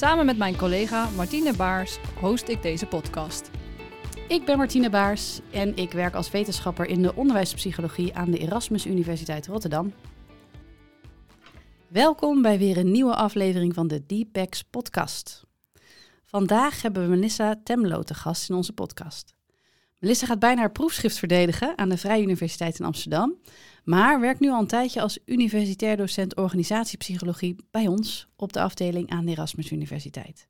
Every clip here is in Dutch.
Samen met mijn collega Martine Baars host ik deze podcast. Ik ben Martine Baars en ik werk als wetenschapper in de onderwijspsychologie aan de Erasmus Universiteit Rotterdam. Welkom bij weer een nieuwe aflevering van de Deepex podcast. Vandaag hebben we Melissa Temlo te gast in onze podcast. Melissa gaat bijna haar proefschrift verdedigen aan de Vrije Universiteit in Amsterdam, maar werkt nu al een tijdje als universitair docent organisatiepsychologie bij ons op de afdeling aan de Erasmus Universiteit.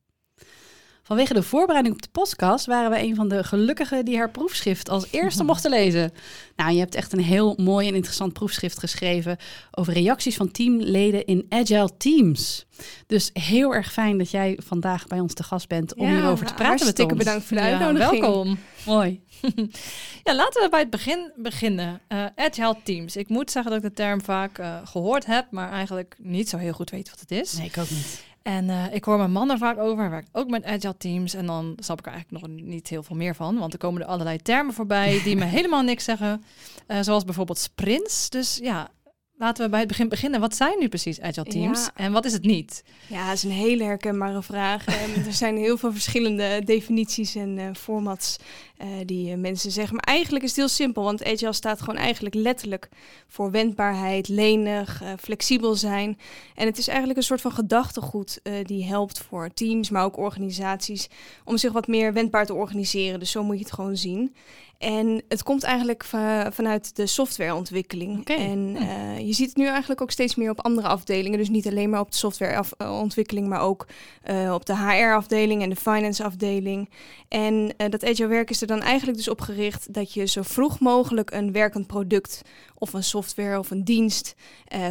Vanwege de voorbereiding op de podcast waren we een van de gelukkigen die haar proefschrift als eerste mochten lezen. Nou, je hebt echt een heel mooi en interessant proefschrift geschreven over reacties van teamleden in agile teams. Dus heel erg fijn dat jij vandaag bij ons te gast bent om hierover te praten hartstikke bedankt voor de uitnodiging. welkom. Mooi. ja, laten we bij het begin beginnen. Uh, agile teams. Ik moet zeggen dat ik de term vaak uh, gehoord heb, maar eigenlijk niet zo heel goed weet wat het is. Nee, ik ook niet. En uh, ik hoor mijn man er vaak over. Hij werkt ook met agile teams. En dan snap ik er eigenlijk nog niet heel veel meer van. Want er komen er allerlei termen voorbij die me helemaal niks zeggen. Uh, zoals bijvoorbeeld sprints. Dus ja, laten we bij het begin beginnen. Wat zijn nu precies agile teams ja. en wat is het niet? Ja, dat is een hele herkenbare vraag. er zijn heel veel verschillende definities en uh, formats uh, die uh, mensen zeggen. Maar eigenlijk is het heel simpel, want agile staat gewoon eigenlijk letterlijk voor wendbaarheid, lenig, flexibel zijn. En het is eigenlijk een soort van gedachtegoed die helpt voor teams, maar ook organisaties, om zich wat meer wendbaar te organiseren. Dus zo moet je het gewoon zien. En het komt eigenlijk vanuit de softwareontwikkeling. Okay. En uh, je ziet het nu eigenlijk ook steeds meer op andere afdelingen. Dus niet alleen maar op de softwareontwikkeling, maar ook uh, op de HR-afdeling en de finance-afdeling. En uh, dat agile werk is er dan eigenlijk dus op gericht dat je zo vroeg mogelijk een werkend product of een software of een dienst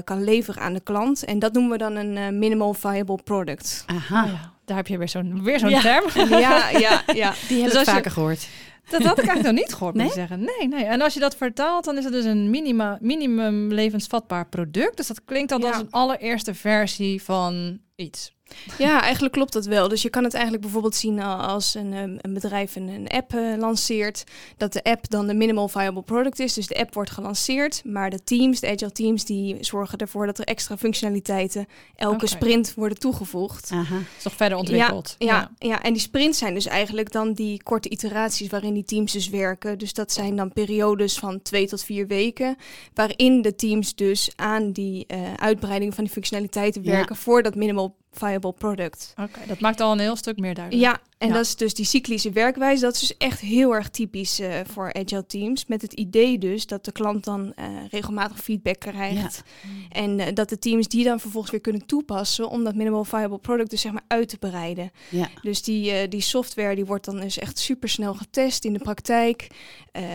kan leveren aan de klant. En dat noemen we dan een minimal viable product. Aha. Ja, daar heb je weer zo'n weer zo'n ja. term. Ja, ja, ja. Die heb dus ik vaker je, gehoord. Dat had ik eigenlijk nog niet gehoord, moet nee? zeggen. Nee, nee. En als je dat vertaalt, dan is het dus een minima, minimum levensvatbaar product. Dus dat klinkt dan ja. als een allereerste versie van iets. Ja, eigenlijk klopt dat wel. Dus je kan het eigenlijk bijvoorbeeld zien als een, ehm, een bedrijf een, een app uh, lanceert. Dat de app dan de minimal viable product is. Dus de app wordt gelanceerd. Maar de teams, de agile teams, die zorgen ervoor dat er extra functionaliteiten elke okay. sprint worden toegevoegd. Aha. Is nog verder ontwikkeld. Ja, ja, ja. ja, en die sprints zijn dus eigenlijk dan die korte iteraties waarin die teams dus werken. Dus dat zijn dan periodes van twee tot vier weken. Waarin de teams dus aan die uh, uitbreiding van die functionaliteiten werken ja. voor dat minimal viable product. Oké, dat maakt al een heel stuk meer duidelijk. Ja, en dat is dus die cyclische werkwijze. Dat is dus echt heel erg typisch uh, voor agile teams. Met het idee dus dat de klant dan uh, regelmatig feedback krijgt. Ja. En uh, dat de teams die dan vervolgens weer kunnen toepassen om dat minimal viable product dus zeg maar uit te breiden. Ja. Dus die, die software die wordt dan dus echt super snel getest in de praktijk.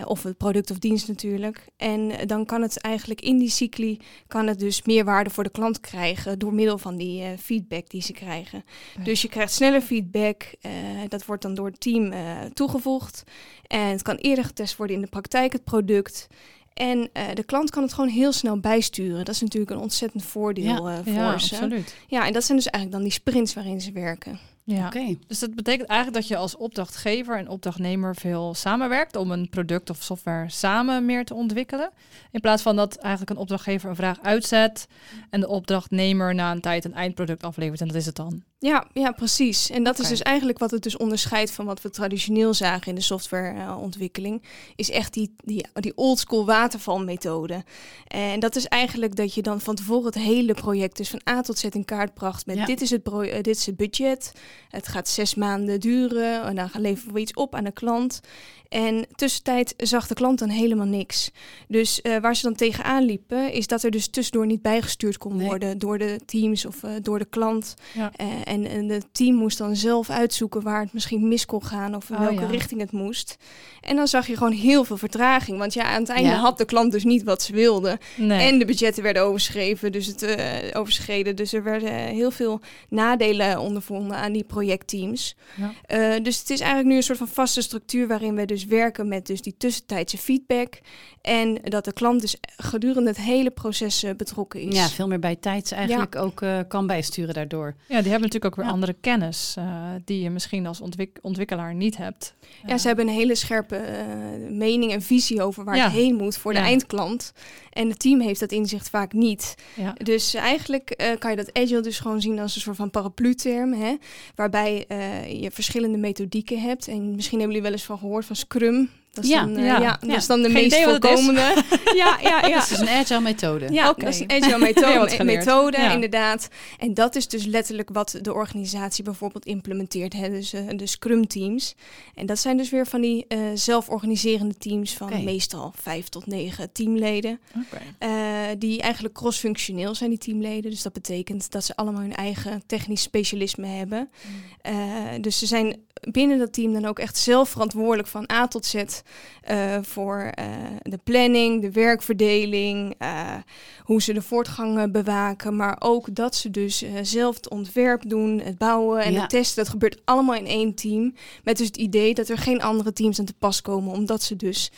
of het product of dienst natuurlijk. En dan kan het eigenlijk in die cycli kan het dus meer waarde voor de klant krijgen door middel van die feedback die ze krijgen. Dus je krijgt sneller feedback. Dat wordt dan door het team uh, toegevoegd. En het kan eerder getest worden in de praktijk, het product. En uh, de klant kan het gewoon heel snel bijsturen. Dat is natuurlijk een ontzettend voordeel ja, uh, voor ja, ze. Absoluut. Ja, en dat zijn dus eigenlijk dan die sprints waarin ze werken. Ja, okay. dus dat betekent eigenlijk dat je als opdrachtgever en opdrachtnemer veel samenwerkt om een product of software samen meer te ontwikkelen. In plaats van dat eigenlijk een opdrachtgever een vraag uitzet en de opdrachtnemer na een tijd een eindproduct aflevert en dat is het dan. Ja, ja, precies. En dat okay. is dus eigenlijk wat het dus onderscheidt van wat we traditioneel zagen in de softwareontwikkeling. Uh, is echt die, die, die oldschool watervalmethode. En dat is eigenlijk dat je dan van tevoren het hele project dus van A tot Z in kaart bracht met ja. dit, is het uh, dit is het budget. Het gaat zes maanden duren en dan leveren we iets op aan de klant. En tussentijd zag de klant dan helemaal niks. Dus uh, waar ze dan tegenaan liepen, is dat er dus tussendoor niet bijgestuurd kon Nee. worden door de teams of eh, door de klant. Ja. Eh, en, en het team moest dan zelf uitzoeken waar het misschien mis kon gaan of in Oh, welke ja. richting het moest. En dan zag je gewoon heel veel vertraging. Want ja, aan het einde Ja. had de klant dus niet wat ze wilde. Nee. En de budgetten werden overschreven, dus het eh, overschreden. Dus er werden heel veel nadelen ondervonden aan die projectteams. Eh, dus het is eigenlijk nu een soort van vaste structuur waarin we dus werken met dus die tussentijdse feedback. En dat de klant dus gedurende het hele proces eh, betrokken is. Ja, veel meer bij tijds eigenlijk ook eh, kan bijsturen daardoor. Ja, die hebben natuurlijk ook weer Ja. andere kennis eh, die je misschien als ontwik- ontwikkelaar niet hebt. Ja, ze hebben een hele scherpe eh, mening en visie over waar Ja. het heen moet voor de eindklant. En het team heeft dat inzicht vaak niet. Ja. Dus eigenlijk eh, kan je dat agile dus gewoon zien als een soort van paraplu-term, hè, waarbij eh, je verschillende methodieken hebt. En misschien hebben jullie wel eens van gehoord van Scrum. Dat is, Ja, dan, eh, ja, ja, dat ja. is dan de Geen meest voorkomende. ja, ja, ja. Het is een agile methode. Ja, Oké. dat is een agile methode, methode Ja. inderdaad. En dat is dus letterlijk wat de organisatie bijvoorbeeld implementeert. Hè? Dus eh, de Scrum teams. En dat zijn dus weer van die eh, zelforganiserende teams van meestal vijf tot negen teamleden. Oké. Eh, die eigenlijk cross-functioneel zijn, die teamleden. Dus dat betekent dat ze allemaal hun eigen technisch specialisme hebben. Eh, dus ze zijn binnen dat team dan ook echt zelf verantwoordelijk van A tot Z eh, voor eh, de planning, de werkverdeling, eh, hoe ze de voortgang bewaken, maar ook dat ze dus zelf het ontwerp doen, het bouwen en Ja. het testen. Dat gebeurt allemaal in één team, met dus het idee dat er geen andere teams aan te pas komen, omdat ze dus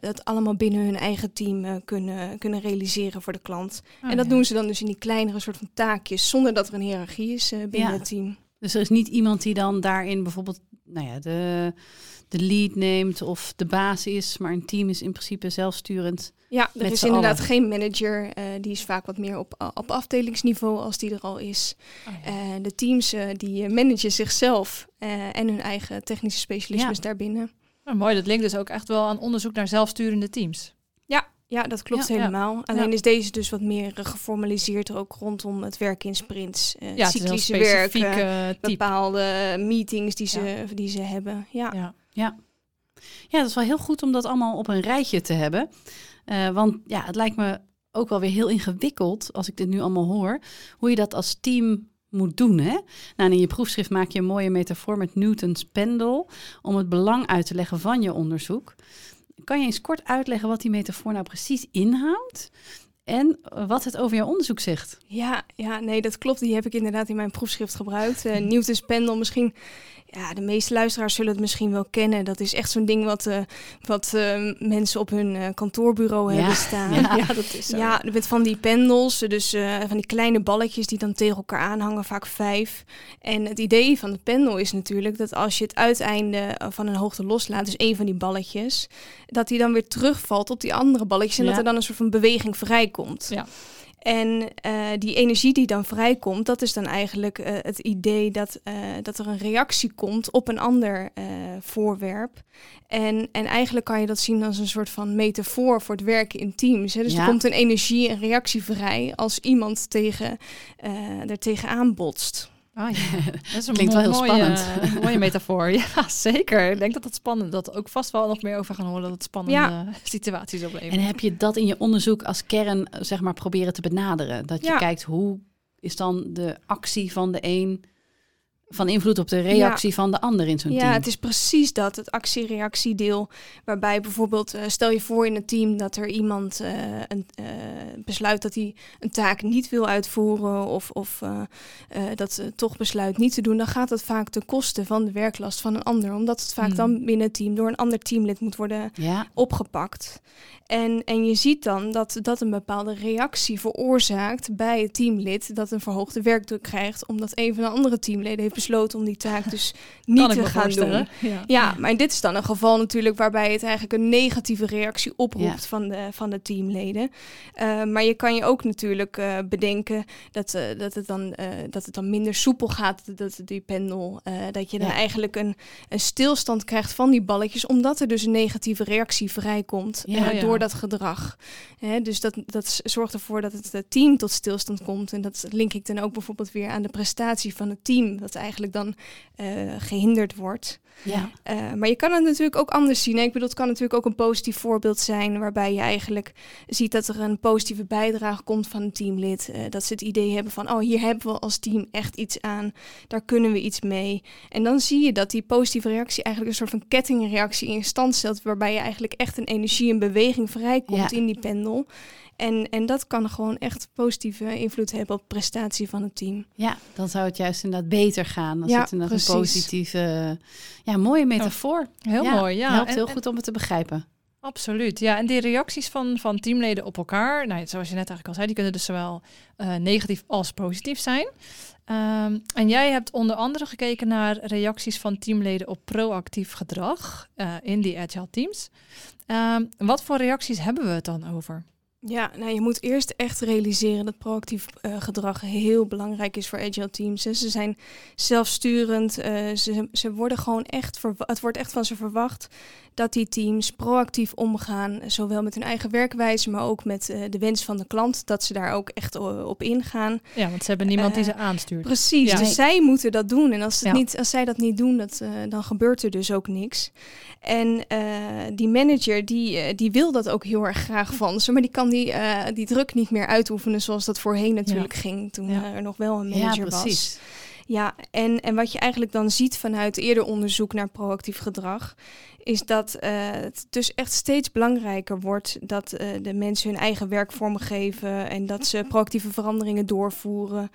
dat allemaal binnen hun eigen team kunnen, kunnen realiseren voor de klant. Ah, en dat ja. doen ze dan dus in die kleinere soort van taakjes, zonder dat er een hiërarchie is binnen Ja. het team. Dus er is niet iemand die dan daarin bijvoorbeeld nou ja, de, de lead neemt of de baas is, maar een team is in principe zelfsturend. Ja, er is inderdaad allen. geen manager. eh, die is vaak wat meer op, op afdelingsniveau als die er al is. Oh, ja. Eh, de teams eh, die eh, managen zichzelf eh, en hun eigen technische specialismes Ja. daarbinnen. Nou, mooi, dat linkt dus ook echt wel aan onderzoek naar zelfsturende teams. Ja, dat klopt Ja. helemaal. Alleen Ja. is deze dus wat meer eh, geformaliseerd ook rondom het werken in sprints. eh, Ja, cyclische werken, eh, bepaalde meetings die ze, die ze hebben. Ja. Ja. Ja, dat is wel heel goed om dat allemaal op een rijtje te hebben. Eh, want ja, het lijkt me ook wel weer heel ingewikkeld, als ik dit nu allemaal hoor, hoe je dat als team moet doen. Hè? Nou, in je proefschrift maak je een mooie metafoor met Newton's pendel om het belang uit te leggen van je onderzoek. Kan je eens kort uitleggen wat die metafoor nou precies inhoudt en wat het over jouw onderzoek zegt? Ja, ja, nee, dat klopt. Die heb ik inderdaad in mijn proefschrift gebruikt. Uh, Newton's pendel, misschien... Ja, de meeste luisteraars zullen het misschien wel kennen. Dat is echt zo'n ding wat, uh, wat uh, mensen op hun uh, kantoorbureau Ja. hebben staan. Ja. Ja, dat is zo. Ja, met van die pendels, dus uh, van die kleine balletjes die dan tegen elkaar aanhangen, vaak vijf. En het idee van het pendel is natuurlijk dat als je het uiteinde van een hoogte loslaat, dus één van die balletjes, dat die dan weer terugvalt op die andere balletjes en Ja. dat er dan een soort van beweging vrijkomt. Ja. En uh, die energie die dan vrijkomt, dat is dan eigenlijk uh, het idee dat, uh, dat er een reactie komt op een ander voorwerp. En, en eigenlijk kan je dat zien als een soort van metafoor voor het werken in teams. Hè? Dus Ja. er komt een energie, een reactie vrij als iemand tegen, er tegenaan botst. Ah, ja. Dat is een Klinkt wel heel mooie, spannend. eh, mooie metafoor. Ja, zeker. Ik denk dat dat spannend, dat ook vast wel nog meer over gaan horen, dat het spannende Ja. situaties oplevert. En heb je dat in je onderzoek als kern, eh, zeg maar, proberen te benaderen? Dat je Ja. kijkt hoe is dan de actie van de een van invloed op de reactie van de ander in zo'n Ja, team? het is precies dat, het actie-reactiedeel. Waarbij bijvoorbeeld, eh, stel je voor in het team dat er iemand eh, een, eh, besluit dat hij een taak niet wil uitvoeren. Of, of dat ze toch besluit niet te doen. Dan gaat dat vaak ten koste van de werklast van een ander. Omdat het vaak Hmm. dan binnen het team door een ander teamlid moet worden Ja, opgepakt. En, en je ziet dan dat dat een bepaalde reactie veroorzaakt bij het teamlid dat een verhoogde werkdruk krijgt, omdat een van de andere teamleden heeft besloten om die taak dus niet te gaan doen. Ja. Ja, maar dit is dan een geval natuurlijk waarbij het eigenlijk een negatieve reactie oproept Ja. van, de, van de teamleden. Eh, maar je kan je ook natuurlijk eh, bedenken dat, eh, dat, het dan, dat het dan minder soepel gaat, dat, die pendel. dat je dan Ja. eigenlijk een, een stilstand krijgt van die balletjes, omdat er dus een negatieve reactie vrijkomt Ja, door dat gedrag. Dus dat, dat zorgt ervoor dat het team tot stilstand komt. En dat link ik dan ook bijvoorbeeld weer aan de prestatie van het team, dat eigenlijk dan eh, gehinderd wordt. Ja. Uh, maar je kan het natuurlijk ook anders zien. Hè? Ik bedoel, het kan natuurlijk ook een positief voorbeeld zijn waarbij je eigenlijk ziet dat er een positieve bijdrage komt van een teamlid. Uh, dat ze het idee hebben van, oh, hier hebben we als team echt iets aan. Daar kunnen we iets mee. En dan zie je dat die positieve reactie eigenlijk een soort van kettingreactie in stand stelt, waarbij je eigenlijk echt een energie en beweging vrijkomt Ja. in die pendel. En, en dat kan gewoon echt positieve invloed hebben op de prestatie van het team. ja, dan zou het juist inderdaad beter gaan. Als Ja, het inderdaad een positieve, ja, mooie metafoor. Heel Ja, mooi, ja. Helpt En- heel en- goed om het te begrijpen. Absoluut, ja. En die reacties van, van teamleden op elkaar, nou, zoals je net eigenlijk al zei, die kunnen dus zowel eh, negatief als positief zijn. Ehm, en jij hebt onder andere gekeken naar reacties van teamleden op proactief gedrag eh, in die agile teams. Ehm, wat voor reacties hebben we het dan over? Ja, nou je moet eerst echt realiseren dat proactief eh, gedrag heel belangrijk is voor agile teams. hè. Ze zijn zelfsturend, eh, ze, ze worden gewoon echt, het wordt echt van ze verwacht dat die teams proactief omgaan, zowel met hun eigen werkwijze, maar ook met eh, de wens van de klant, dat ze daar ook echt op ingaan. Ja, want ze hebben niemand die ze aanstuurt. Precies, Ja. dus zij moeten dat doen. En als, het Ja. niet, als zij dat niet doen, dat, eh, dan gebeurt er dus ook niks. En eh, die manager, die, die wil dat ook heel erg graag van ze. Maar die kan die, eh, die druk niet meer uitoefenen zoals dat voorheen natuurlijk ging. Toen Ja. er nog wel een Ja, manager was. precies. Ja, en, en wat je eigenlijk dan ziet vanuit eerder onderzoek naar proactief gedrag, is dat eh, het dus echt steeds belangrijker wordt dat eh, de mensen hun eigen werk vormgeven en dat ze proactieve veranderingen doorvoeren,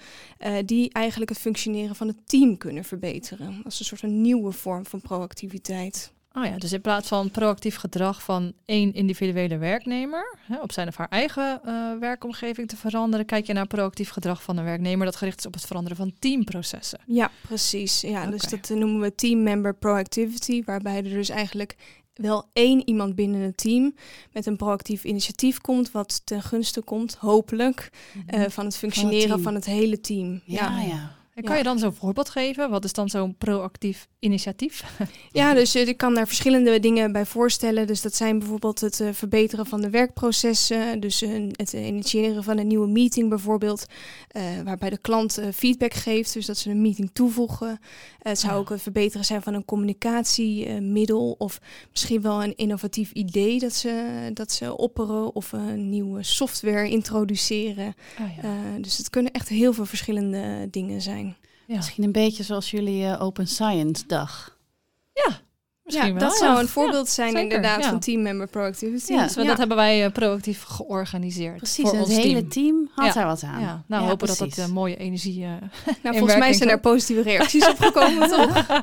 die eigenlijk het functioneren van het team kunnen verbeteren. Is een soort van nieuwe vorm van proactiviteit. Oh ja, dus in plaats van proactief gedrag van één individuele werknemer hè, op zijn of haar eigen eh, werkomgeving te veranderen, kijk je naar proactief gedrag van een werknemer dat gericht is op het veranderen van teamprocessen. Ja, precies. Ja, dus dat eh, noemen we team member proactivity, waarbij er dus eigenlijk wel één iemand binnen het team met een proactief initiatief komt, wat ten gunste komt, hopelijk, eh, van het functioneren van het, hele team. Ja, ja. En kan Ja. je dan zo'n voorbeeld geven? Wat is dan zo'n proactief initiatief? Ja, dus eh, ik kan daar verschillende dingen bij voorstellen. Dus dat zijn bijvoorbeeld het eh, verbeteren van de werkprocessen. Dus eh, het initiëren van een nieuwe meeting bijvoorbeeld. eh, waarbij de klant eh, feedback geeft. Dus dat ze een meeting toevoegen. Eh, het zou Ja. ook het verbeteren zijn van een communicatiemiddel. of misschien wel een innovatief idee dat ze, dat ze opperen. Of een nieuwe software introduceren. Ja. Eh, dus het kunnen echt heel veel verschillende dingen zijn. Ja. Misschien een beetje zoals jullie eh, Open Science dag. Misschien ja, wel, dat ja. zou een voorbeeld zijn zeker, inderdaad ja. van team member productivity. Ja, Dus dat hebben wij eh, proactief georganiseerd. Precies, voor het ons hele team. team, had Ja. daar wat aan. Ja, nou Ja, hopen dat precies. dat eh, mooie energie. eh Nou, in volgens mij zijn er positieve reacties op gekomen, toch? ja,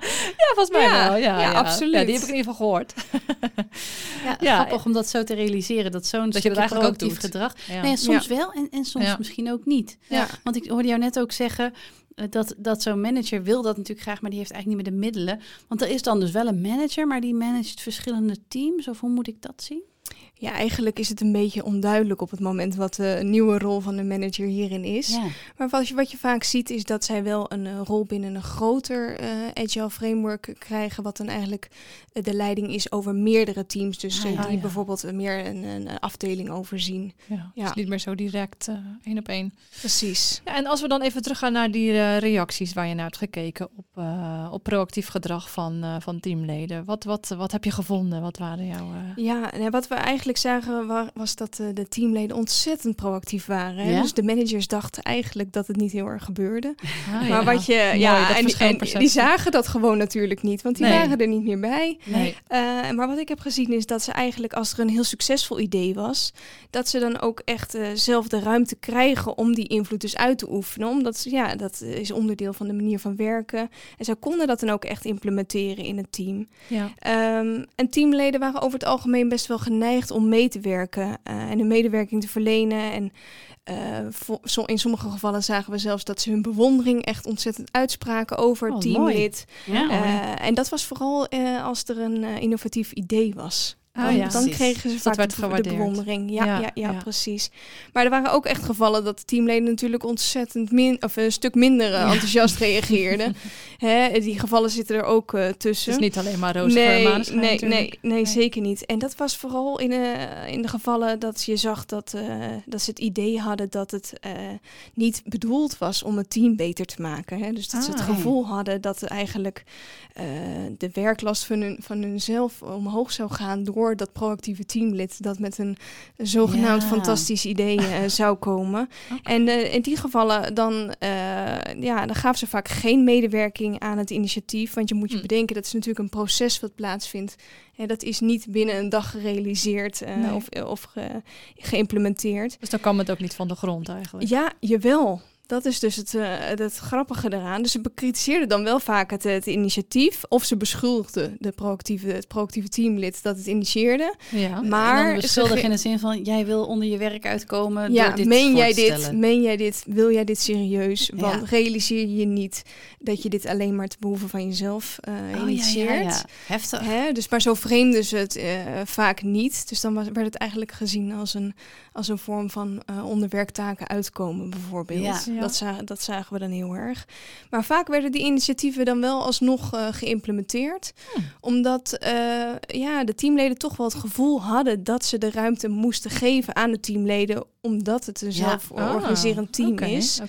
volgens mij Ja, wel. Ja, ja, ja, absoluut. Ja, die heb ik in ieder geval gehoord. Ja, Ja, grappig om dat zo te realiseren, dat zo'n je dat stukje eigenlijk ook doet. gedrag. Ja. Nou ja, soms wel en, en soms Ja. misschien ook niet. Ja. Want ik hoorde jou net ook zeggen dat, dat zo'n manager wil dat natuurlijk graag, maar die heeft eigenlijk niet meer de middelen. Want er is dan dus wel een manager, maar die managt verschillende teams. Of hoe moet ik dat zien? Ja, eigenlijk is het een beetje onduidelijk op het moment wat de nieuwe rol van de manager hierin is. Ja, Maar wat je, wat je vaak ziet is dat zij wel een eh, rol binnen een groter eh, agile framework krijgen, wat dan eigenlijk eh, de leiding is over meerdere teams. Dus Ah, eh, ja. die ja. bijvoorbeeld eh, meer een, een afdeling overzien. Ja. Dus niet meer zo direct eh, één op één. Precies. Ja, en als we dan even teruggaan naar die eh, reacties waar je naar hebt gekeken op, eh, op proactief gedrag van, eh, van teamleden. Wat, wat, wat heb je gevonden? Wat waren jouw... eh, Ja, en wat we eigenlijk zagen wa- was dat eh, de teamleden ontzettend proactief waren. Ja? Dus de managers dachten eigenlijk dat het niet heel erg gebeurde. ah, Maar wat je, ja, en, die- en zagen dat gewoon natuurlijk niet, want die Nee. waren er niet meer bij. Nee. Eh, maar wat ik heb gezien is dat ze eigenlijk, als er een heel succesvol idee was, dat ze dan ook echt eh, zelf de ruimte krijgen om die invloed dus uit te oefenen. Omdat ze- ja, dat is onderdeel van de manier van werken. En zij konden dat dan ook echt implementeren in het team. Ja. Ehm, en teamleden waren over het algemeen best wel geneigd om mee te werken eh, en hun medewerking te verlenen. En zo- in sommige gevallen zagen we zelfs dat ze hun bewondering echt ontzettend uitspraken over Oh, teamlid. ja. Eh, en dat was vooral als er een innovatief idee was. Dan, ja. dan kregen ze dat vaak werd de, bewondering. Ja, Ja, ja, precies. Maar er waren ook echt gevallen dat de teamleden natuurlijk ontzettend min, of een stuk minder eh, enthousiast reageerden. Hè, die gevallen zitten er ook eh, tussen. Is niet alleen maar roze Nee, nee, nee, nee, Nee. zeker niet. En dat was vooral in, eh, in de gevallen dat je zag dat, dat ze het idee hadden dat het niet bedoeld was om het team beter te maken. Hè? Dus dat ze het Ah. gevoel hadden dat eigenlijk de werklast van, hun, van hunzelf omhoog zou gaan door dat proactieve teamlid dat met een zogenaamd Ja. fantastisch idee eh, zou komen. En eh, in die gevallen dan, eh, ja, dan gaven ze vaak geen medewerking aan het initiatief. Want je moet je Hm. bedenken, dat is natuurlijk een proces wat plaatsvindt. En dat is niet binnen een dag gerealiseerd Nee. of, of ge- geïmplementeerd. Dus dan kwam het ook niet van de grond eigenlijk. Ja, jawel. Dat is dus het, eh, het grappige eraan. Dus ze bekritiseerden dan wel vaak het, het initiatief. Of ze beschuldigden de proactieve, het proactieve teamlid dat het initieerde. Ja. Maar beschuldig in de zin van, jij wil onder je werk uitkomen Ja, door dit meen jij dit? Meen jij dit? Wil jij dit serieus? Ja. Want realiseer je niet dat je dit alleen maar te behoeven van jezelf Oh, ja, initieert? ja, ja. Heftig. Hè? Dus maar zo vreemden ze het eh, vaak niet. Dus dan was, werd het eigenlijk gezien als een, als een vorm van eh onder werktaken uitkomen, bijvoorbeeld. Ja. Dat, za- dat zagen we dan heel erg. Maar vaak werden die initiatieven dan wel alsnog eh, geïmplementeerd. Hmm. Omdat eh, ja, de teamleden toch wel het gevoel hadden dat ze de ruimte moesten geven aan de teamleden. Omdat het een Ja. zelf Ah, team is.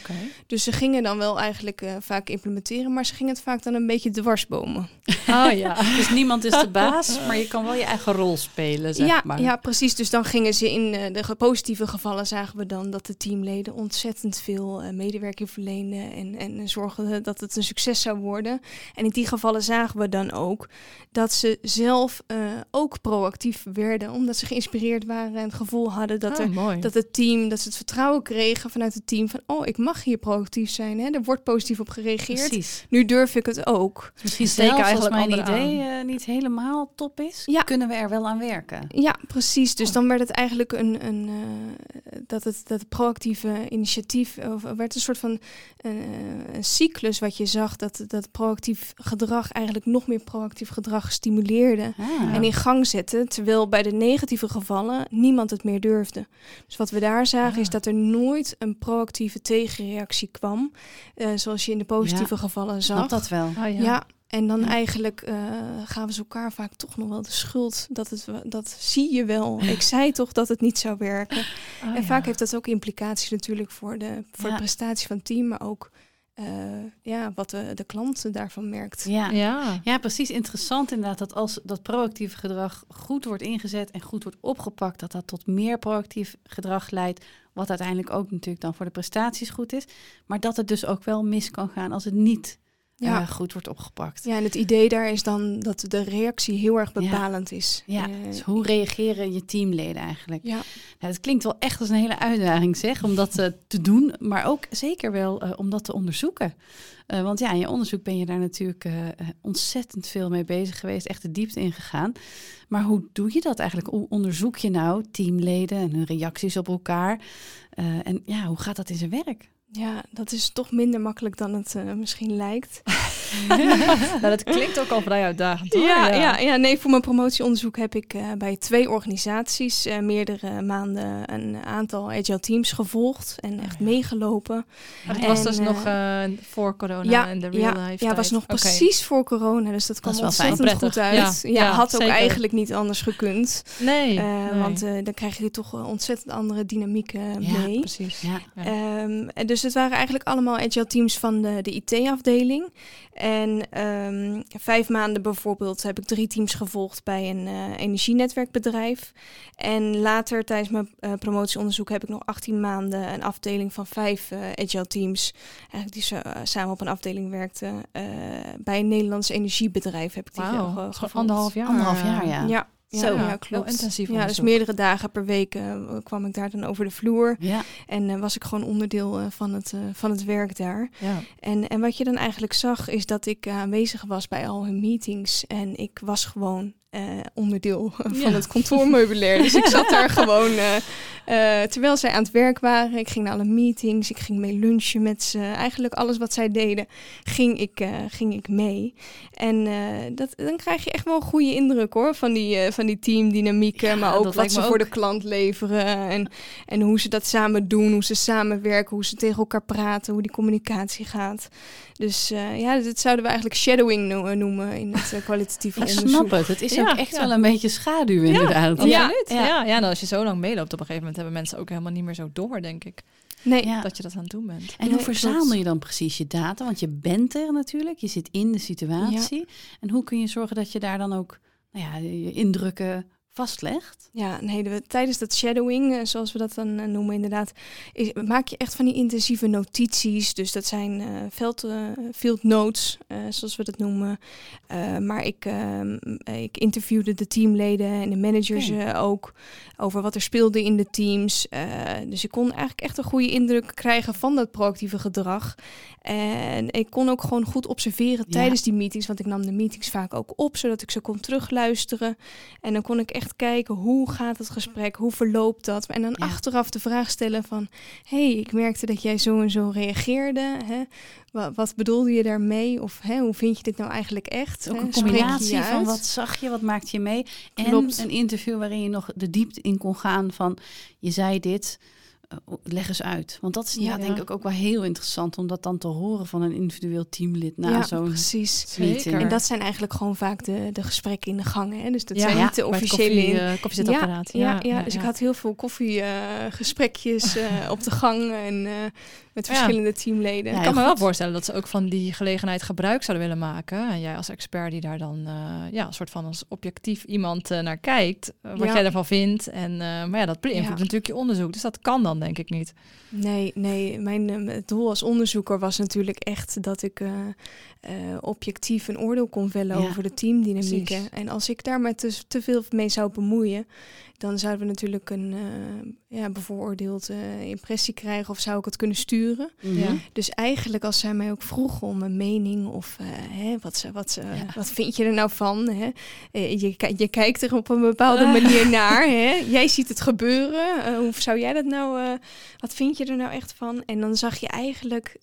Dus ze gingen dan wel eigenlijk eh, vaak implementeren, maar ze gingen het vaak dan een beetje dwarsbomen. Oh ja. Dus niemand is de baas, maar je kan wel je eigen rol spelen, zeg ja, maar. ja, precies. Dus dan gingen ze in de positieve gevallen zagen we dan dat de teamleden ontzettend veel eh, medewerking verleenden en, en zorgden dat het een succes zou worden. En in die gevallen zagen we dan ook dat ze zelf eh, ook proactief werden, omdat ze geïnspireerd waren en het gevoel hadden dat Oh, er mooi. dat het team, dat ze het vertrouwen kregen vanuit het team van, oh, ik mag hier proactief zijn. Hè? Er wordt positief op gereageerd. Precies. Nu durf ik het ook. Misschien steken zelfs als eigenlijk mijn idee eh, niet helemaal top is, Ja. kunnen we er wel aan werken. Ja, precies. Dus dan werd het eigenlijk een, een eh, dat het dat proactieve initiatief, of werd een soort van eh, een cyclus wat je zag, dat, dat proactief gedrag eigenlijk nog meer proactief gedrag stimuleerde. Ah. En in gang zette, terwijl bij de negatieve gevallen niemand het meer durfde. Dus wat we daar zagen Ah. is dat er nooit een proactieve tegenreactie kwam, eh, zoals je in de positieve gevallen zag. Snap dat wel. Oh, ja. Ja. En dan Ja. eigenlijk eh, gaven ze elkaar vaak toch nog wel de schuld. Dat, het, dat zie je wel. Ik zei toch dat het niet zou werken. Oh, en ja. vaak heeft dat ook implicaties natuurlijk voor de, voor Ja. de prestatie van het team. Maar ook eh, ja, wat de, de klant daarvan merkt. Ja. Ja. Ja, precies. Interessant inderdaad dat als dat proactieve gedrag goed wordt ingezet en goed wordt opgepakt, dat dat tot meer proactief gedrag leidt, wat uiteindelijk ook natuurlijk dan voor de prestaties goed is, maar dat het dus ook wel mis kan gaan als het niet Ja. eh, goed wordt opgepakt. Ja, en het idee daar is dan dat de reactie heel erg Ja. bepalend is. Ja, Eh, dus hoe reageren je teamleden eigenlijk? ja. Nou, het klinkt wel echt als een hele uitdaging, zeg, om dat eh, te doen, maar ook zeker wel om dat te onderzoeken. Want ja, in je onderzoek ben je daar natuurlijk ontzettend veel mee bezig geweest, echt de diepte ingegaan. Maar hoe doe je dat eigenlijk? Hoe onderzoek je nou teamleden en hun reacties op elkaar? En ja, hoe gaat dat in zijn werk? Ja, dat is toch minder makkelijk dan het eh, misschien lijkt. nou, dat klinkt ook al vrij uitdagend. Hoor. Ja, ja. Ja, nee, voor mijn promotieonderzoek heb ik eh, bij twee organisaties eh, meerdere maanden een aantal agile teams gevolgd en echt ja. meegelopen. Maar dat was dus nog eh, voor corona ja, en de real ja, life ja, was tijd. nog Oké. precies voor corona, dus dat kwam fijn. ontzettend goed uit. Ja, Ja, ja, had ook zeker. eigenlijk niet anders gekund, Nee, Eh, nee. want eh, dan krijg je toch ontzettend andere dynamieken Ja, mee. precies. Ja. Ja. Ehm, en dus het waren eigenlijk allemaal agile teams van de, de IT-afdeling. En ehm, vijf maanden bijvoorbeeld heb ik drie teams gevolgd bij een eh, energienetwerkbedrijf. En later tijdens mijn eh, promotieonderzoek heb ik nog 18 maanden een afdeling van vijf eh, agile teams. Eigenlijk die zo, samen op een afdeling werkten. eh, bij een Nederlands energiebedrijf heb ik die gewoon gevolgd. anderhalf jaar. Anderhalf jaar, ja. Ja, ja, Zo. ja, Heel klopt. intensief Ja, dus meerdere dagen per week eh, kwam ik daar dan over de vloer. Ja. En eh, was ik gewoon onderdeel eh, van, het, eh, van het werk daar. Ja. En, en wat je dan eigenlijk zag, is dat ik eh, aanwezig was bij al hun meetings. En ik was gewoon eh, onderdeel van Ja. het kantoormeubilair. dus ik zat daar gewoon, eh, eh, terwijl zij aan het werk waren. Ik ging naar alle meetings, ik ging mee lunchen met ze. Eigenlijk alles wat zij deden, ging ik, ging ik mee. En dat, dan krijg je echt wel een goede indruk hoor, van die, van die teamdynamieken. Ja, maar dat ook wat ze voor de klant leveren. En, en hoe ze dat samen doen, hoe ze samenwerken, hoe ze tegen elkaar praten, hoe die communicatie gaat. Dus ja, dit zouden we eigenlijk shadowing no- noemen in het kwalitatieve Ik onderzoek. snap het. Het is Ja, ook echt ja. wel een beetje schaduw inderdaad. Ja. Absoluut. Ja. Ja. Ja, en als je zo lang meeloopt, op een gegeven moment hebben mensen ook helemaal niet meer zo door, denk ik, Nee, Ja. dat je dat aan het doen bent. En Nee, hoe verzamel klopt. je dan precies je data? Want je bent er natuurlijk, je zit in de situatie. En hoe kun je zorgen dat je daar dan ook nou ja, je indrukken vastlegt? Ja, nee, de- tijdens dat shadowing, eh, zoals we dat dan eh, noemen inderdaad, is, maak je echt van die intensieve notities. Dus dat zijn eh, veld, field notes, zoals we dat noemen. Maar ik, ehm, ik interviewde de teamleden en de managers ook over wat er speelde in de teams. Dus ik kon eigenlijk echt een goede indruk krijgen van dat proactieve gedrag. En ik kon ook gewoon goed observeren Ja. tijdens die meetings, want ik nam de meetings vaak ook op, zodat ik ze kon terugluisteren. En dan kon ik echt kijken hoe gaat het gesprek, hoe verloopt dat. En dan Ja. achteraf de vraag stellen van, hey, ik merkte dat jij zo en zo reageerde. Hè? Wat, wat bedoelde je daarmee? Of hè, hoe vind je dit nou eigenlijk echt? Ook een combinatie van wat zag je, wat maakte je mee. En Klopt. een interview waarin je nog de diepte in kon gaan van je zei dit. Eh, leg eens uit. Want dat is ja, Ja. denk ik ook wel heel interessant om dat dan te horen van een individueel teamlid na ja, zo'n precies. meeting. Zeker. En dat zijn eigenlijk gewoon vaak de, de gesprekken in de gangen. Hè? Dus dat Ja, zijn ja, niet de officiële... koffie, in- eh, koffiezetapparaat. Ja, ja, dus ik had heel veel koffiegesprekjes eh op de gang en eh, met Ja. verschillende teamleden. Ja, Ik kan me wel voorstellen dat ze ook van die gelegenheid gebruik zouden willen maken. En jij als expert die daar dan eh, ja, een soort van als objectief iemand naar kijkt. wat Ja. jij ervan vindt. En, eh, maar ja, dat beïnvloedt Ja. natuurlijk je onderzoek. Dus dat kan dan denk ik niet. Nee, nee. Mijn eh, het doel als onderzoeker was natuurlijk echt dat ik eh, eh, objectief een oordeel kon vellen Ja, over de teamdynamieken. precies. En als ik daar maar te, te veel mee zou bemoeien, dan zouden we natuurlijk een eh, ja, bevooroordeeld impressie krijgen of zou ik het kunnen sturen. Mhm. Ja. Dus eigenlijk als zij mij ook vroegen om een mening of eh, hè, wat, ze, wat, ze, Ja. wat vind je er nou van? Hè? Eh, je, je kijkt er op een bepaalde manier naar. Hè? Jij ziet het gebeuren. Hoe zou jij dat nou, eh, wat vind je er nou echt van? En dan zag je eigenlijk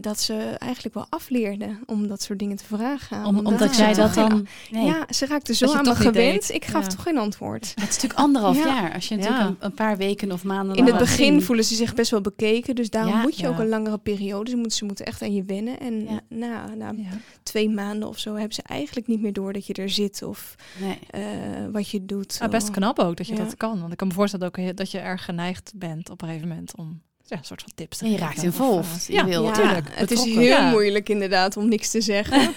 dat ze eigenlijk wel afleerden om dat soort dingen te vragen. Om, Omdat jij dat dan... Nee. Ja, ze raakten zo aan me gewend. deed. Ik gaf Ja. toch geen antwoord. Het is natuurlijk anderhalf Ja. jaar. Als je natuurlijk Ja. een, een paar weken of maanden... In het begin voelen ze zich best wel bekeken, dus daarom Ja, moet je ook een langere periode. Ze moeten, ze moeten echt aan je wennen. En Ja. na, na Ja. twee maanden of zo hebben ze eigenlijk niet meer door dat je er zit of Nee. eh, wat je doet. Ah, best Oh. knap ook dat je Ja. dat kan. Want ik kan me voorstellen ook dat je erg geneigd bent op een gegeven moment om ja, een soort van tips En je raakt involved. Je ja, wil- Ja, natuurlijk. het is heel Ja. moeilijk inderdaad om niks te zeggen.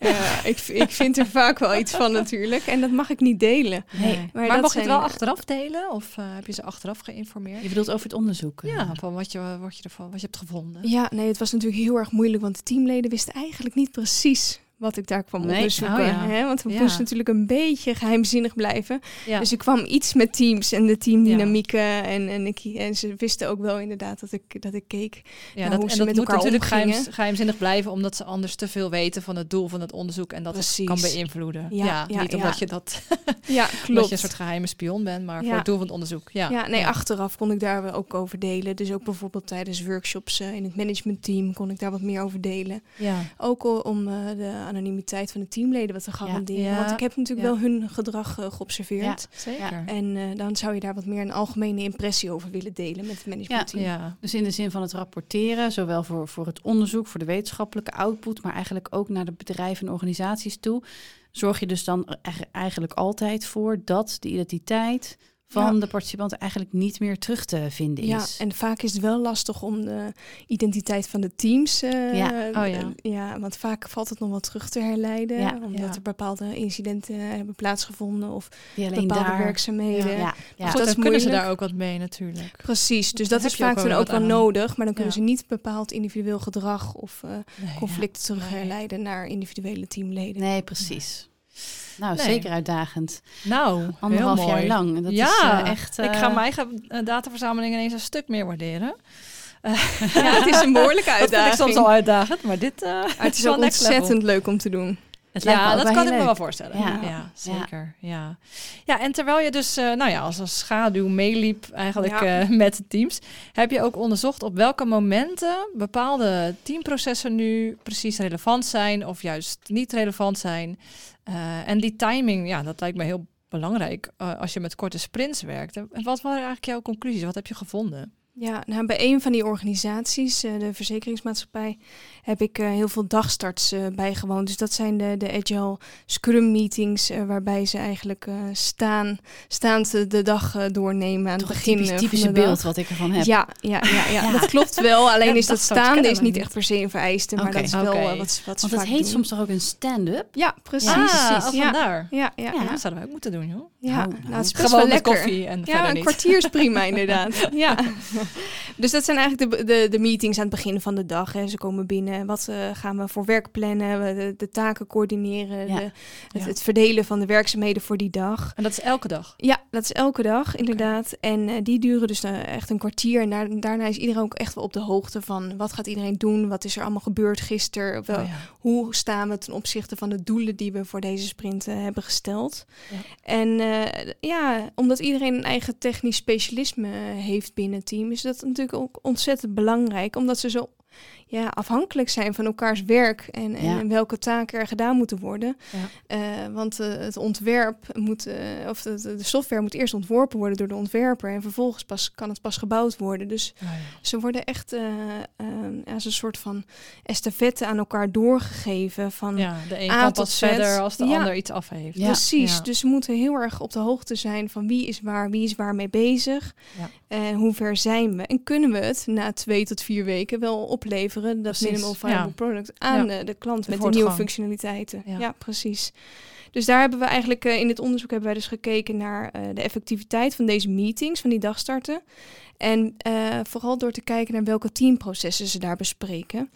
Ja, ik, ik vind er vaak wel iets van natuurlijk. En dat mag ik niet delen. Nee. Maar, dat mocht je het wel achteraf delen? Of eh, heb je ze achteraf geïnformeerd? Je bedoelt over het onderzoek. eh. Ja, van wat je, wat je, ervan, wat je hebt gevonden. Ja, nee, het was natuurlijk heel erg moeilijk, want de teamleden wisten eigenlijk niet precies wat ik daar kwam Nee, onderzoeken. oh ja. hè? Want we Ja. moesten natuurlijk een beetje geheimzinnig blijven. Ja. Dus ik kwam iets met teams en de teamdynamieken. En, en, ik, en ze wisten ook wel inderdaad dat ik, dat ik keek. ja, naar dat, hoe en ze dat met moet elkaar natuurlijk geheim, omgingen. geheimzinnig blijven, omdat ze anders te veel weten van het doel van het onderzoek en dat Precies. kan beïnvloeden. Ja, niet omdat je dat Ja, omdat klopt. je een soort geheime spion bent, maar voor het doel van het onderzoek. Ja, Ja, nee, achteraf kon ik daar wel ook over delen. Dus ook bijvoorbeeld tijdens workshops eh, in het managementteam kon ik daar wat meer over delen. Ja. Ook om eh, de anonimiteit van de teamleden wat te garanderen. Ja, Want ik heb natuurlijk ja. wel hun gedrag eh, geobserveerd. Zeker. En eh, dan zou je daar wat meer een algemene impressie over willen delen met het managementteam. Ja. Dus in de zin van het rapporteren, zowel voor, voor het onderzoek, voor de wetenschappelijke output, maar eigenlijk ook naar de bedrijven en organisaties toe, zorg je dus dan e- eigenlijk altijd voor dat de identiteit van Ja. de participanten eigenlijk niet meer terug te vinden Ja, is. en vaak is het wel lastig om de identiteit van de teams. eh, Ja. Oh ja. eh, ja, want vaak valt het nog wel terug te herleiden. Ja. Omdat Ja. er bepaalde incidenten hebben plaatsgevonden of Die alleen bepaalde daar. werkzaamheden. Ja, ja, ja. Goed, dat dan is kunnen ze daar ook wat mee natuurlijk. Precies, dus dat is vaak wel dan ook wel aan. nodig. Maar dan kunnen Ja. ze niet bepaald individueel gedrag of eh, Nee. conflicten terug Nee. herleiden naar individuele teamleden. Nee, precies. Nou, Nee. zeker uitdagend. Nou, Anderhalf heel jaar lang. En Dat ja, is eh, echt. ik eh, ga mijn eigen eh, dataverzameling ineens een stuk meer waarderen. Ja, het is een behoorlijke Dat vind ik uitdaging. soms al uitdagend, maar dit eh het is wel ontzettend leuk om te doen. Het ja, dat kan ik me wel voorstellen. Ja. Ja, zeker. Ja. Ja. en terwijl je dus, eh, nou ja, als een schaduw meeliep eigenlijk Ja. eh, met de teams, heb je ook onderzocht op welke momenten bepaalde teamprocessen nu precies relevant zijn of juist niet relevant zijn. Eh, en die timing, ja, dat lijkt me heel belangrijk eh, als je met korte sprints werkt. En wat waren eigenlijk jouw conclusies? Wat heb je gevonden? Ja, nou, bij een van die organisaties, eh, de verzekeringsmaatschappij, heb ik eh, heel veel dagstarts eh, bijgewoond. Dus dat zijn de, de Agile Scrum meetings, eh, waarbij ze eigenlijk eh, staan, staand de dag doornemen aan Toch het begin typisch, typische van de beeld dag. wat ik ervan heb. Ja, ja, ja, ja, Ja. dat klopt wel. Alleen Ja, is dat dagstarts staan kennen is we niet echt per se een vereiste, maar dat is wel wat, ze- wat ze Want het heet doen. soms toch ook een stand-up? Ja, precies. Ja, ah, precies. oh, Ja. vandaar. Ja, ja, Ja. ja. Dat zouden wij ook moeten doen, joh. Ja, Nou, nou, nou, het is best Gewoon wel lekker. koffie en Ja, verder een niet. kwartier is prima inderdaad. ja. Dus dat zijn eigenlijk de, de, de meetings aan het begin van de dag. Hè. Ze komen binnen, wat eh, gaan we voor werk plannen, we de, de taken coördineren, Ja. de, het, Ja. het verdelen van de werkzaamheden voor die dag. En dat is elke dag. Ja, dat is elke dag inderdaad. En eh, die duren dus eh, echt een kwartier. En daar- daarna is iedereen ook echt wel op de hoogte van wat gaat iedereen doen, wat is er allemaal gebeurd gisteren, wel, Oh, ja. hoe staan we ten opzichte van de doelen die we voor deze sprint eh, hebben gesteld. En eh, ja, omdat iedereen een eigen technisch specialisme eh, heeft binnen het team, is dat natuurlijk ook ontzettend belangrijk. Omdat ze zo ja, afhankelijk zijn van elkaars werk en, en, Ja. en welke taken er gedaan moeten worden. Ja. Eh, want eh, het ontwerp moet, eh, of de, de software moet eerst ontworpen worden door de ontwerper en vervolgens pas, kan het pas gebouwd worden. Dus Oh, ja. ze worden echt als een soort van estafette aan elkaar doorgegeven. Van, Ja, de een A kan tot pas Z. verder als de ander iets af heeft. Precies, dus ze moeten heel erg op de hoogte zijn van wie is waar, wie is waar mee bezig. En hoe ver zijn we? En kunnen we het na twee tot vier weken wel opleveren, dat Precies, minimal viable ja. product, aan Ja. eh, de klant met de nieuwe functionaliteiten. Ja. Ja. precies. Dus daar hebben we eigenlijk eh, in dit onderzoek hebben wij dus gekeken naar eh, de effectiviteit van deze meetings, van die dagstarten. En vooral door te kijken naar welke teamprocessen ze daar bespreken.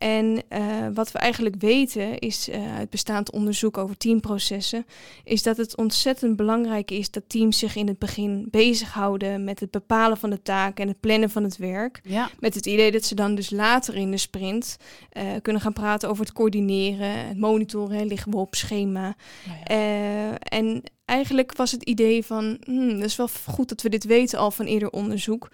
En eh, wat we eigenlijk weten is eh, uit bestaand onderzoek over teamprocessen, is dat het ontzettend belangrijk is dat teams zich in het begin bezighouden met het bepalen van de taken en het plannen van het werk. Ja, Met het idee dat ze dan dus later in de sprint eh, kunnen gaan praten over het coördineren, het monitoren, hè, liggen we op schema. Ja. En eigenlijk was het idee van, hmm, dat is wel goed dat we dit weten al van eerder onderzoek.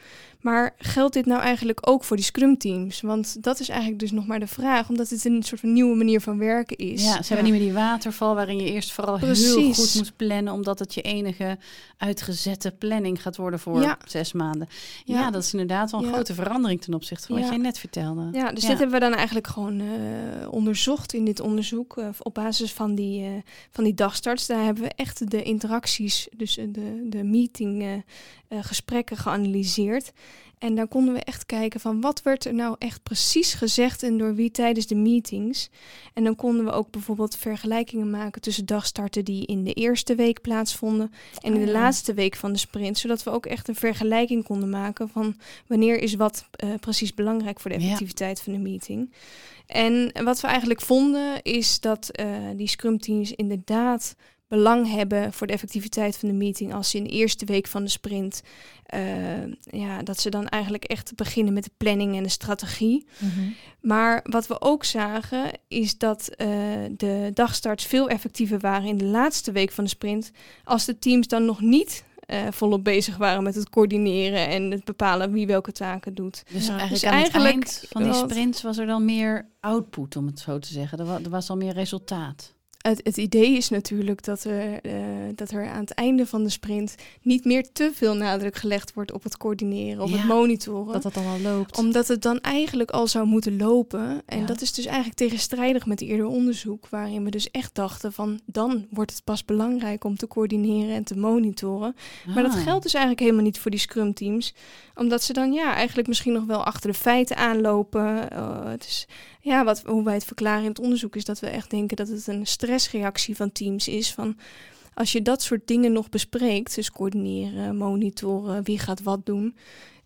Maar geldt dit nou eigenlijk ook voor die Scrum teams? Want dat is eigenlijk dus nog maar de vraag, omdat het een soort van nieuwe manier van werken is. ja, ze hebben niet meer die waterval waarin je eerst vooral heel goed moet plannen, omdat het je enige uitgezette planning gaat worden voor Ja. zes maanden. Ja, Ja. dat is inderdaad wel een grote verandering ten opzichte van wat jij net vertelde. Ja, dus dit hebben we dan eigenlijk gewoon eh, onderzocht in dit onderzoek. eh, op basis van die, eh, van die dagstarts. Daar hebben we echt de interacties, dus de, de meeting gesprekken geanalyseerd. En daar konden we echt kijken van wat werd er nou echt precies gezegd en door wie tijdens de meetings. En dan konden we ook bijvoorbeeld vergelijkingen maken tussen dagstarten die in de eerste week plaatsvonden en in Oh de ja. laatste week van de sprint. Zodat we ook echt een vergelijking konden maken van wanneer is wat eh, precies belangrijk voor de Ja. effectiviteit van de meeting. En wat we eigenlijk vonden is dat eh, die scrum teams inderdaad belang hebben voor de effectiviteit van de meeting als ze in de eerste week van de sprint, eh, ja, dat ze dan eigenlijk echt beginnen met de planning en de strategie. Mhm. Maar wat we ook zagen is dat eh, de dagstarts veel effectiever waren in de laatste week van de sprint, als de teams dan nog niet eh, volop bezig waren met het coördineren en het bepalen wie welke taken doet. Dus Ja. eigenlijk Dus aan eigenlijk het eind van die sprints was er dan meer output, om het zo te zeggen. Er, er was al meer resultaat. Het, het idee is natuurlijk dat er, eh, dat er aan het einde van de sprint niet meer te veel nadruk gelegd wordt op het coördineren of Ja, het monitoren. Dat dat dan al loopt. Omdat het dan eigenlijk al zou moeten lopen. En Ja. dat is dus eigenlijk tegenstrijdig met eerder onderzoek, waarin we dus echt dachten van dan wordt het pas belangrijk om te coördineren en te monitoren. Maar dat Ah. geldt dus eigenlijk helemaal niet voor die scrum teams. Omdat ze dan ja, eigenlijk misschien nog wel achter de feiten aanlopen. Eh, het is, ja, wat, hoe wij het verklaren in het onderzoek is dat we echt denken dat het een stressreactie van teams is. Van als je dat soort dingen nog bespreekt, dus coördineren, monitoren, wie gaat wat doen,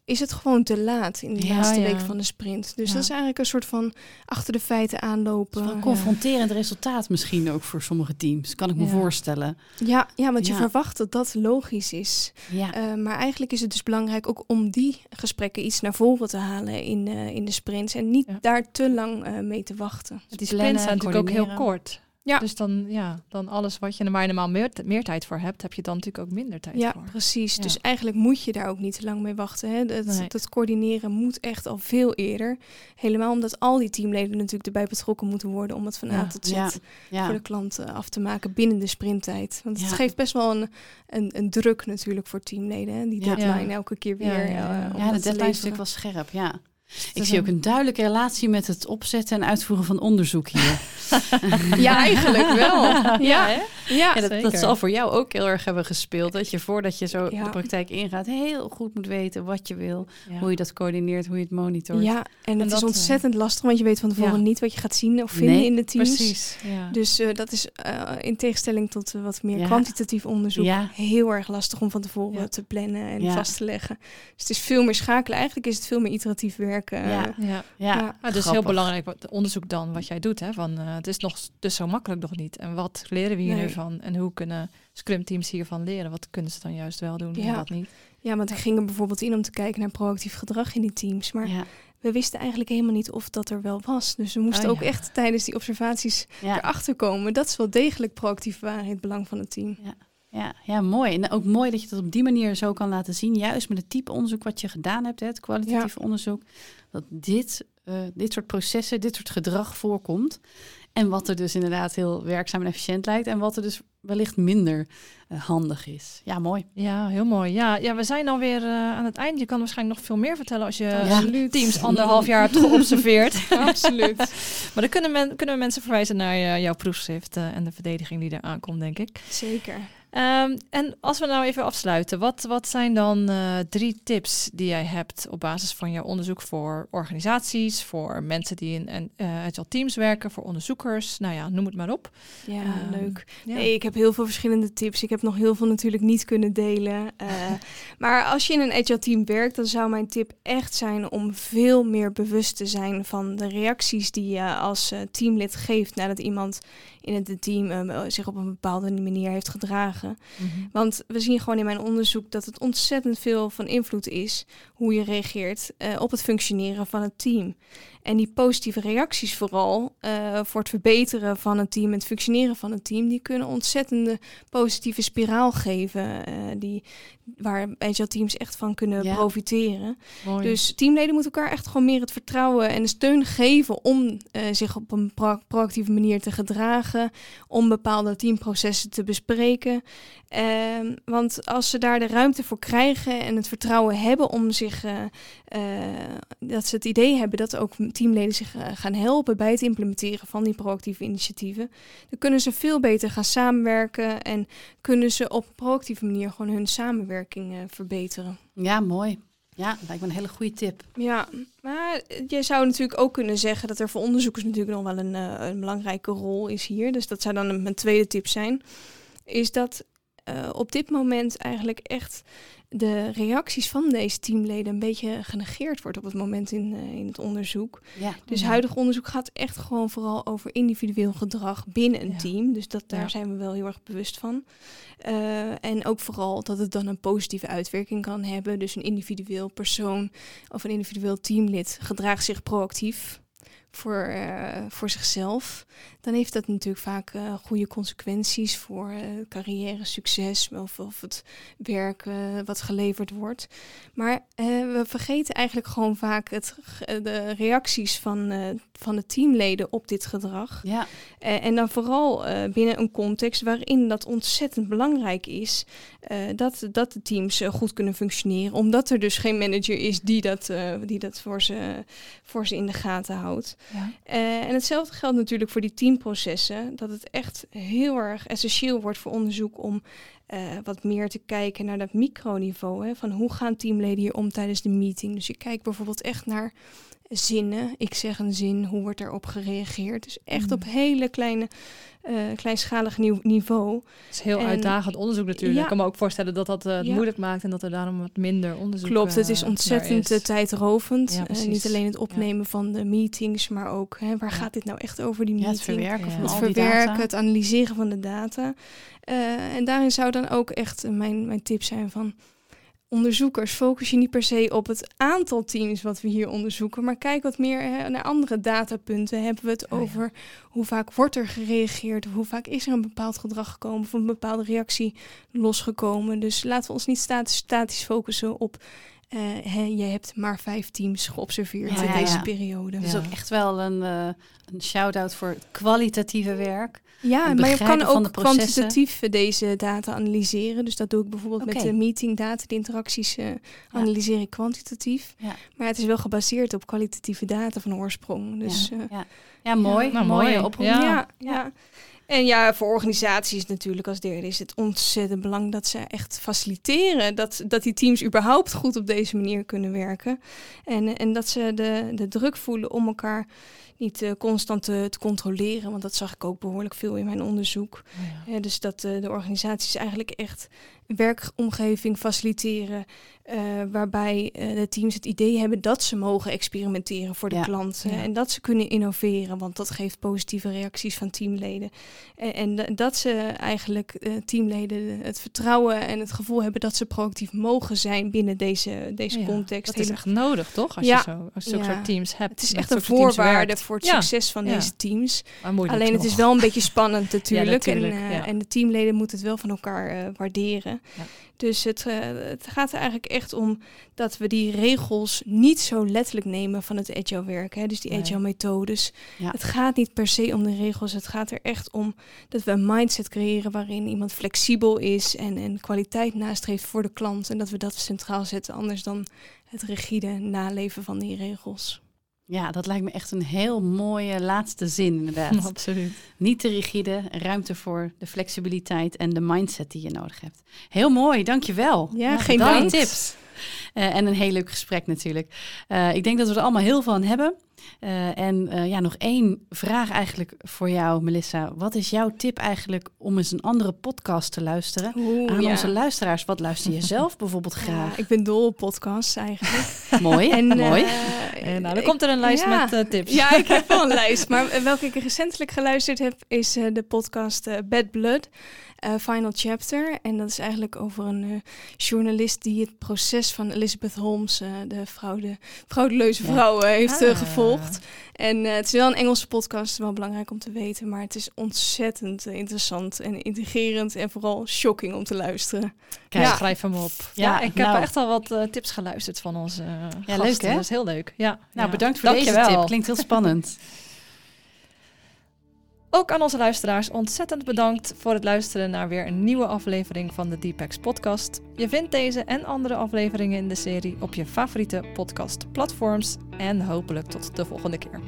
is het gewoon te laat in de Ja, laatste ja. week van de sprint. Dus Ja. dat is eigenlijk een soort van achter de feiten aanlopen. Een confronterend resultaat misschien ook voor sommige teams, kan ik me voorstellen. Ja, ja, want je verwacht dat dat logisch is. Ja, Uh, maar eigenlijk is het dus belangrijk ook om die gesprekken iets naar voren te halen in, eh, in de sprints. En niet Ja. daar te lang eh, mee te wachten. Plannen, sprints zijn natuurlijk ook heel kort. Ja. Dus dan, ja, dan alles wat je er normaal meer, meer tijd voor hebt, heb je dan natuurlijk ook minder tijd Ja, voor. precies. Ja. Dus eigenlijk moet je daar ook niet te lang mee wachten. Hè. Dat, Nee. dat coördineren moet echt al veel eerder. Helemaal omdat al die teamleden natuurlijk erbij betrokken moeten worden om het van A Ja. tot Z Ja, voor de klant eh, af te maken binnen de sprinttijd. Want het Ja. geeft best wel een, een, een druk natuurlijk voor teamleden. Hè. Die Ja. deadline Ja. elke keer weer. ja, ja. eh, de deadline is natuurlijk wel scherp, ja. Ik zie ook een duidelijke relatie met het opzetten en uitvoeren van onderzoek hier. Ja, eigenlijk wel. Ja, Ja, hè? ja. Ja, dat, zal voor jou ook heel erg hebben gespeeld. Dat je voordat je zo Ja. de praktijk ingaat, heel goed moet weten wat je wil, Ja. hoe je dat coördineert, hoe je het monitort. Ja, en het dat, is eh, ontzettend lastig, want je weet van tevoren Ja. niet wat je gaat zien of vinden Nee, in de teams. Precies. Ja. Dus eh, dat is eh, in tegenstelling tot wat meer Ja. kwantitatief onderzoek Ja. heel erg lastig om van tevoren Ja. te plannen en Ja. vast te leggen. Dus het is veel meer schakelen. Eigenlijk is het veel meer iteratief werken. Ja. Ja. Ja, Ja. Ah, dus heel belangrijk wat onderzoek dan wat jij doet. Hè? Van, eh, het is nog dus zo makkelijk nog niet. En wat leren we hier Nee. nu van? En hoe kunnen Scrum teams hiervan leren? Wat kunnen ze dan juist wel doen en Ja. wat niet? ja, want ik ging er bijvoorbeeld in om te kijken naar proactief gedrag in die teams. Maar Ja, we wisten eigenlijk helemaal niet of dat er wel was. Dus we moesten Oh, ook echt tijdens die observaties ja, erachter komen. Dat is wel degelijk proactief waren in het belang van het team. ja, ja, mooi. En ook mooi dat je dat op die manier zo kan laten zien. Juist met het type onderzoek wat je gedaan hebt, hè, het kwalitatief onderzoek. Dat dit, eh, dit soort processen, dit soort gedrag voorkomt. En wat er dus inderdaad heel werkzaam en efficiënt lijkt. En wat er dus wellicht minder eh, handig is. Ja, mooi. Ja, heel mooi. Ja, ja we zijn alweer eh aan het eind. Je kan waarschijnlijk nog veel meer vertellen als je teams anderhalf jaar hebt geobserveerd. Absoluut. maar dan kunnen, men, kunnen we mensen verwijzen naar jouw proefschrift en de verdediging die er aankomt, denk ik. Zeker. Ehm, en als we nou even afsluiten, wat, wat zijn dan eh, drie tips die jij hebt op basis van jouw onderzoek voor organisaties, voor mensen die in en, eh, agile teams werken, voor onderzoekers, nou ja, noem het maar op. Ja, Ehm, leuk. Ja. Ik heb heel veel verschillende tips. Ik heb nog heel veel natuurlijk niet kunnen delen. Eh, maar als je in een agile team werkt, dan zou mijn tip echt zijn om veel meer bewust te zijn van de reacties die je als teamlid geeft nadat iemand in het team eh, zich op een bepaalde manier heeft gedragen. Mhm. Want we zien gewoon in mijn onderzoek dat het ontzettend veel van invloed is hoe je reageert eh, op het functioneren van het team. En die positieve reacties vooral eh, voor het verbeteren van het team en het functioneren van het team, die kunnen ontzettende positieve spiraal geven, eh, die, waar agile teams echt van kunnen Ja. profiteren. Mooi. Dus teamleden moeten elkaar echt gewoon meer het vertrouwen en de steun geven om eh, zich op een pro- proactieve manier te gedragen, om bepaalde teamprocessen te bespreken. Ehm, want als ze daar de ruimte voor krijgen en het vertrouwen hebben om zich, dat ze het idee hebben dat ook teamleden zich eh, gaan helpen bij het implementeren van die proactieve initiatieven, dan kunnen ze veel beter gaan samenwerken en kunnen ze op een proactieve manier gewoon hun samenwerking eh, verbeteren. Ja, mooi. Ja, lijkt me een hele goede tip. Ja, maar je zou natuurlijk ook kunnen zeggen dat er voor onderzoekers natuurlijk nog wel een, eh, een belangrijke rol is hier. Dus dat zou dan mijn tweede tip zijn. Is dat eh, op dit moment eigenlijk echt de reacties van deze teamleden een beetje genegeerd wordt op het moment in, eh, in het onderzoek. Ja, Dus huidig onderzoek gaat echt gewoon vooral over individueel gedrag binnen een Ja. team. Dus dat, daar Ja. zijn we wel heel erg bewust van. Eh, en ook vooral dat het dan een positieve uitwerking kan hebben. Dus een individueel persoon of een individueel teamlid gedraagt zich proactief voor, eh, voor zichzelf. Dan heeft dat natuurlijk vaak eh, goede consequenties voor eh carrière, succes of, of het werk wat geleverd wordt. Maar we vergeten eigenlijk gewoon vaak het, de reacties van, van de teamleden op dit gedrag. ja, en dan vooral binnen een context waarin dat ontzettend belangrijk is eh, dat, dat de teams eh, goed kunnen functioneren. Omdat er dus geen manager is die dat, eh, die dat voor, ze, voor ze in de gaten houdt. Ja. En hetzelfde geldt natuurlijk voor die teamprocessen. Dat het echt heel erg essentieel wordt voor onderzoek om wat meer te kijken naar dat microniveau. Hè, van hoe gaan teamleden hier om tijdens de meeting. Dus je kijkt bijvoorbeeld echt naar zinnen. Ik zeg een zin, hoe wordt erop gereageerd? Dus echt Mm. op hele kleine, eh, kleinschalig nieuw niveau. Het is heel En- uitdagend onderzoek natuurlijk. Ja. Ik kan me ook voorstellen dat dat eh, het Ja. moeilijk maakt en dat er daarom wat minder onderzoek Klopt, het eh, is ontzettend eh, tijdrovend. Ja, Eh, precies. niet alleen het opnemen van de meetings, maar ook hè, waar Ja. gaat dit nou echt over die ja, meeting? het verwerken Ja. van het al die verwerken, data. het analyseren van de data. Eh, en daarin zou dan ook echt mijn, mijn tip zijn van onderzoekers, focus je niet per se op het aantal teams wat we hier onderzoeken, maar kijk wat meer hè, naar andere datapunten. Hebben we het Oh ja. over hoe vaak wordt er gereageerd, of hoe vaak is er een bepaald gedrag gekomen of een bepaalde reactie losgekomen. Dus laten we ons niet statisch, statisch focussen op eh, hè, je hebt maar vijf teams geobserveerd Ja, in ja, deze periode. Het is ook echt wel een, eh, een shout-out voor het kwalitatieve werk. Ja, maar je kan de ook kwantitatief eh, deze data analyseren. Dus dat doe ik bijvoorbeeld met de meetingdata. De interacties eh, analyseer ik kwantitatief. Maar het is wel gebaseerd op kwalitatieve data van oorsprong. Dus ja, eh, ja. ja, mooi. Nou, mooie mooi. oproep. Ja. ja. Ja, En ja, voor organisaties natuurlijk als derde is het ontzettend belangrijk dat ze echt faciliteren. Dat, dat die teams überhaupt goed op deze manier kunnen werken. En, en dat ze de, de druk voelen om elkaar niet eh, constant te, te controleren. Want dat zag ik ook behoorlijk veel in mijn onderzoek. Ja, dus dat eh, de organisaties eigenlijk echt een werkomgeving faciliteren. eh, waarbij eh, de teams het idee hebben dat ze mogen experimenteren voor de Ja. klant. eh, Ja. En dat ze kunnen innoveren, want dat geeft positieve reacties van teamleden. En, en da- dat ze eigenlijk eh, teamleden het vertrouwen en het gevoel hebben dat ze proactief mogen zijn binnen deze, deze context. Dat is echt nodig, toch? Als Ja. je zo als je soort teams hebt. het is echt een voorwaarde. Voor het Ja. succes van Ja. deze teams. Alleen het is wel een beetje spannend natuurlijk. natuurlijk, en, eh, en de teamleden moeten het wel van elkaar eh, waarderen. Dus het, eh, het gaat er eigenlijk echt om dat we die regels niet zo letterlijk nemen van het agile werk. Hè? Dus die Nee. agile methodes. Het gaat niet per se om de regels. Het gaat er echt om dat we een mindset creëren waarin iemand flexibel is en, en kwaliteit nastreeft voor de klant. En dat we dat centraal zetten, anders dan het rigide naleven van die regels. Ja, dat lijkt me echt een heel mooie laatste zin inderdaad. Absoluut. Niet te rigide, ruimte voor de flexibiliteit en de mindset die je nodig hebt. Heel mooi, dankjewel. Ja, geen Mooie dank. tips. Eh, en een heel leuk gesprek natuurlijk. Eh, ik denk dat we er allemaal heel veel aan hebben. Eh, en eh, ja, nog één vraag eigenlijk voor jou, Melissa. Wat is jouw tip eigenlijk om eens een andere podcast te luisteren? Oeh, Aan ja. onze luisteraars, wat luister je zelf bijvoorbeeld Ja, graag? ik ben dol op podcasts eigenlijk. Mooi, En, mooi. eh, En nou, dan ik- komt er een lijst ja. met tips. Ja, ik heb wel een lijst. Maar welke ik recentelijk geluisterd heb, is eh, de podcast eh, Bad Blood, eh, Final Chapter. En dat is eigenlijk over een eh, journalist die het proces van Elizabeth Holmes, de, vrouw, de fraudeleuze Ja. vrouw, eh, heeft eh, Ah. gevolgd. En eh, het is wel een Engelse podcast, wel belangrijk om te weten. Maar het is ontzettend eh, interessant en integrerend en vooral shocking om te luisteren. Kijk, Ja, schrijf hem op. Ja, Ja, ik heb nou. echt al wat eh, tips geluisterd van onze Ja, gasten. leuk, hè? Dat is heel leuk. Ja. Nou, Ja. bedankt voor deze Dankjewel. tip. Klinkt heel spannend. Ook aan onze luisteraars ontzettend bedankt voor het luisteren naar weer een nieuwe aflevering van de Deepex podcast. Je vindt deze en andere afleveringen in de serie op je favoriete podcastplatforms en hopelijk tot de volgende keer.